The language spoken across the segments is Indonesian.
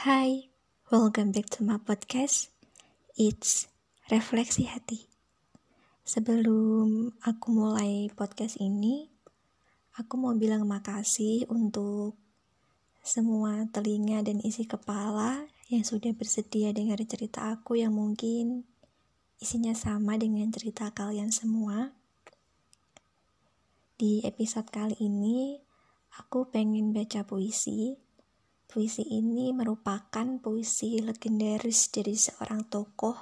Hai, welcome back to my podcast. It's Refleksi Hati. Sebelum aku mulai podcast ini, aku mau bilang makasih untuk semua telinga dan isi kepala yang sudah bersedia dengar cerita aku yang mungkin isinya sama dengan cerita kalian semua. Di episode kali ini, aku pengen baca puisi Puisi ini merupakan puisi legendaris dari seorang tokoh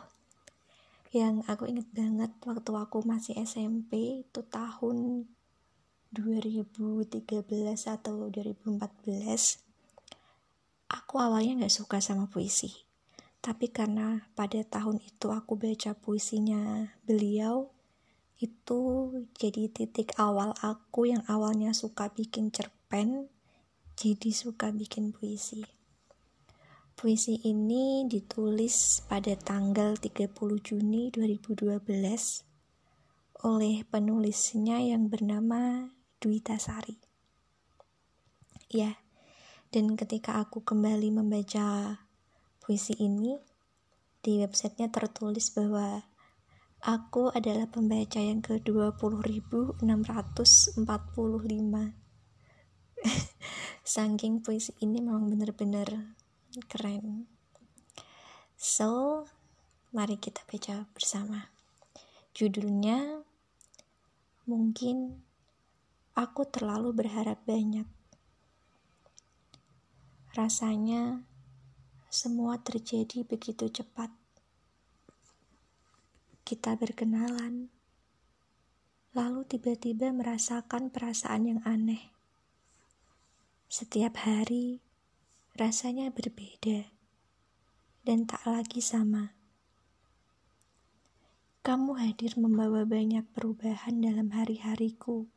yang aku inget banget waktu aku masih SMP itu tahun 2013 atau 2014 aku awalnya gak suka sama puisi tapi karena pada tahun itu aku baca puisinya beliau itu jadi titik awal aku yang awalnya suka bikin cerpen jadi suka bikin puisi. Puisi ini ditulis pada tanggal 30 Juni 2012 oleh penulisnya yang bernama Dwi Tasari. Ya, dan ketika aku kembali membaca puisi ini, di websitenya tertulis bahwa aku adalah pembaca yang ke-20.645 Saking puisi ini memang benar-benar keren. So, mari kita baca bersama. Judulnya mungkin aku terlalu berharap banyak. Rasanya semua terjadi begitu cepat. Kita berkenalan, lalu tiba-tiba merasakan perasaan yang aneh setiap hari rasanya berbeda dan tak lagi sama. Kamu hadir membawa banyak perubahan dalam hari-hariku.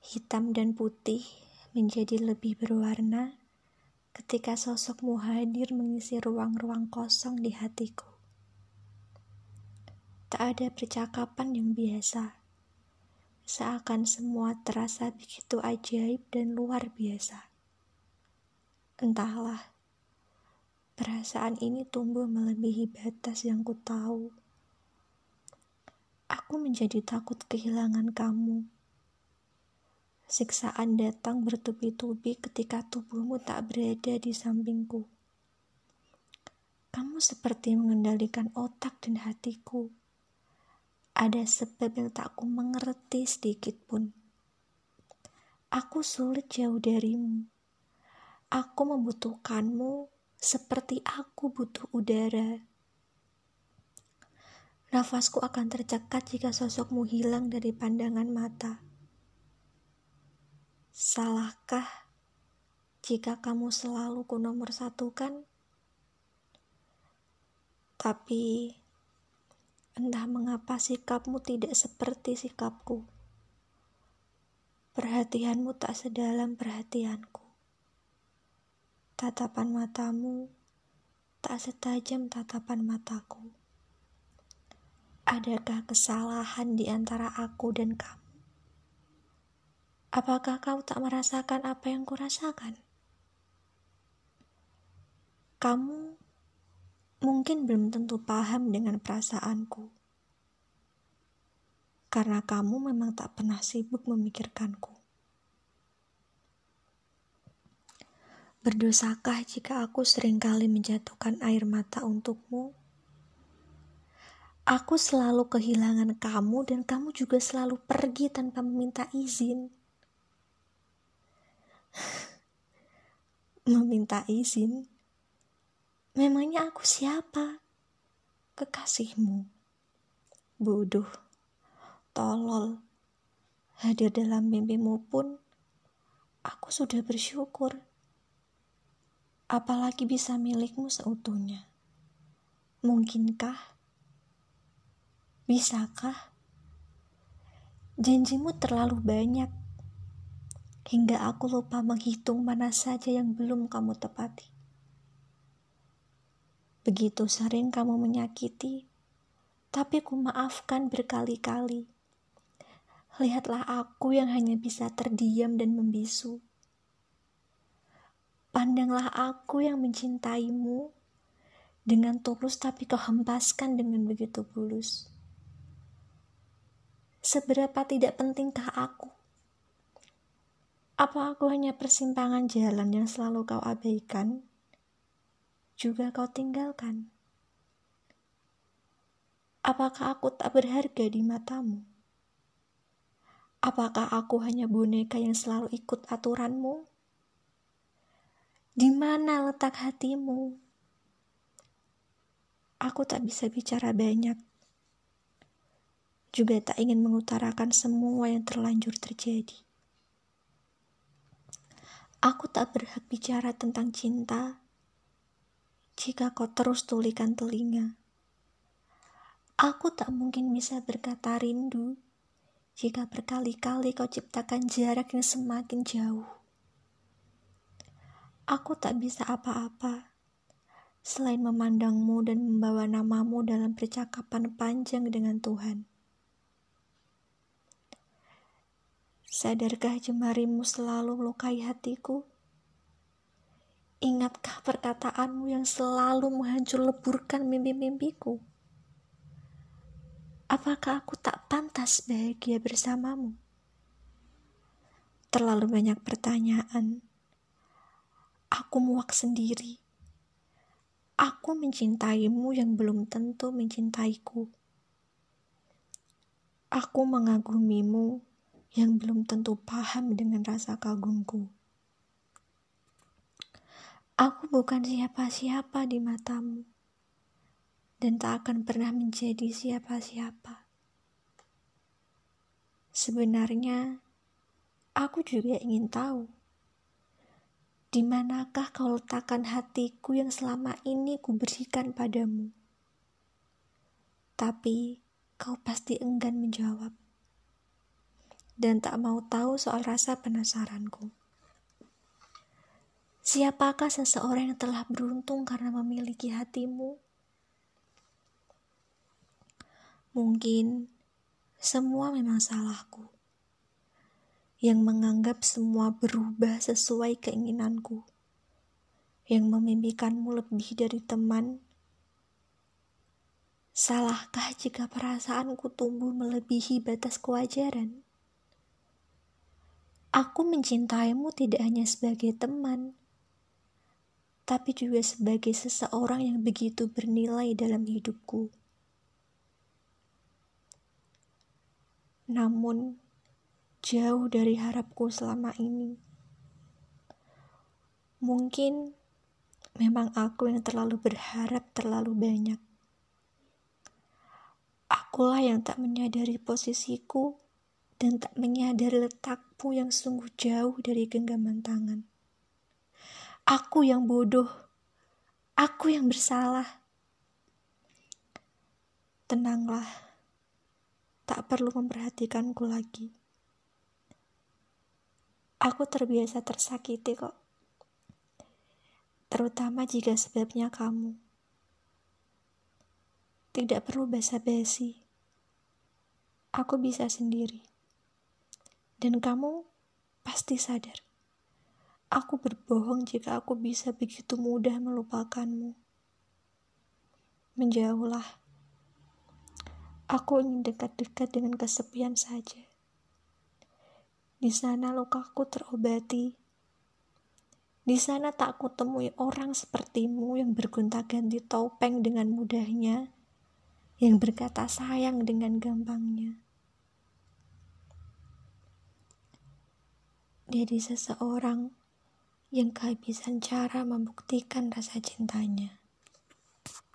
Hitam dan putih menjadi lebih berwarna ketika sosokmu hadir mengisi ruang-ruang kosong di hatiku. Tak ada percakapan yang biasa seakan semua terasa begitu ajaib dan luar biasa. Entahlah, perasaan ini tumbuh melebihi batas yang ku tahu. Aku menjadi takut kehilangan kamu. Siksaan datang bertubi-tubi ketika tubuhmu tak berada di sampingku. Kamu seperti mengendalikan otak dan hatiku ada sebab yang tak ku mengerti sedikit pun. Aku sulit jauh darimu. Aku membutuhkanmu seperti aku butuh udara. Nafasku akan tercekat jika sosokmu hilang dari pandangan mata. Salahkah jika kamu selalu ku nomor satukan? Tapi Entah mengapa sikapmu tidak seperti sikapku. Perhatianmu tak sedalam perhatianku. Tatapan matamu tak setajam tatapan mataku. Adakah kesalahan di antara aku dan kamu? Apakah kau tak merasakan apa yang kurasakan? Kamu mungkin belum tentu paham dengan perasaanku. Karena kamu memang tak pernah sibuk memikirkanku. Berdosakah jika aku sering kali menjatuhkan air mata untukmu? Aku selalu kehilangan kamu dan kamu juga selalu pergi tanpa meminta izin. meminta izin Memangnya aku siapa? Kekasihmu. Bodoh. Tolol. Hadir dalam mimpimu pun, aku sudah bersyukur. Apalagi bisa milikmu seutuhnya. Mungkinkah? Bisakah? Janjimu terlalu banyak hingga aku lupa menghitung mana saja yang belum kamu tepati. Begitu sering kamu menyakiti, tapi ku maafkan berkali-kali. Lihatlah aku yang hanya bisa terdiam dan membisu. Pandanglah aku yang mencintaimu dengan tulus tapi kau hempaskan dengan begitu tulus. Seberapa tidak pentingkah aku? Apa aku hanya persimpangan jalan yang selalu kau abaikan? Juga kau tinggalkan? Apakah aku tak berharga di matamu? Apakah aku hanya boneka yang selalu ikut aturanmu? Di mana letak hatimu? Aku tak bisa bicara banyak. Juga tak ingin mengutarakan semua yang terlanjur terjadi. Aku tak berhak bicara tentang cinta jika kau terus tulikan telinga. Aku tak mungkin bisa berkata rindu jika berkali-kali kau ciptakan jarak yang semakin jauh. Aku tak bisa apa-apa selain memandangmu dan membawa namamu dalam percakapan panjang dengan Tuhan. Sadarkah jemarimu selalu melukai hatiku? Ingatkah perkataanmu yang selalu menghancur leburkan mimpi-mimpiku? apakah aku tak pantas bahagia bersamamu? Terlalu banyak pertanyaan. Aku muak sendiri. Aku mencintaimu yang belum tentu mencintaiku. Aku mengagumimu yang belum tentu paham dengan rasa kagumku. Aku bukan siapa-siapa di matamu dan tak akan pernah menjadi siapa-siapa. Sebenarnya, aku juga ingin tahu di manakah kau letakkan hatiku yang selama ini kuberikan padamu. Tapi kau pasti enggan menjawab dan tak mau tahu soal rasa penasaranku. Siapakah seseorang yang telah beruntung karena memiliki hatimu? Mungkin semua memang salahku yang menganggap semua berubah sesuai keinginanku, yang memimpikanmu lebih dari teman. Salahkah jika perasaanku tumbuh melebihi batas kewajaran? Aku mencintaimu tidak hanya sebagai teman, tapi juga sebagai seseorang yang begitu bernilai dalam hidupku. namun jauh dari harapku selama ini. Mungkin memang aku yang terlalu berharap terlalu banyak. Akulah yang tak menyadari posisiku dan tak menyadari letakku yang sungguh jauh dari genggaman tangan. Aku yang bodoh, aku yang bersalah. Tenanglah tak perlu memperhatikanku lagi. Aku terbiasa tersakiti kok. Terutama jika sebabnya kamu. Tidak perlu basa-basi. Aku bisa sendiri. Dan kamu pasti sadar. Aku berbohong jika aku bisa begitu mudah melupakanmu. Menjauhlah Aku ingin dekat-dekat dengan kesepian saja. Di sana lukaku terobati. Di sana tak kutemui orang sepertimu yang bergonta-ganti topeng dengan mudahnya, yang berkata sayang dengan gampangnya. Jadi seseorang yang kehabisan cara membuktikan rasa cintanya.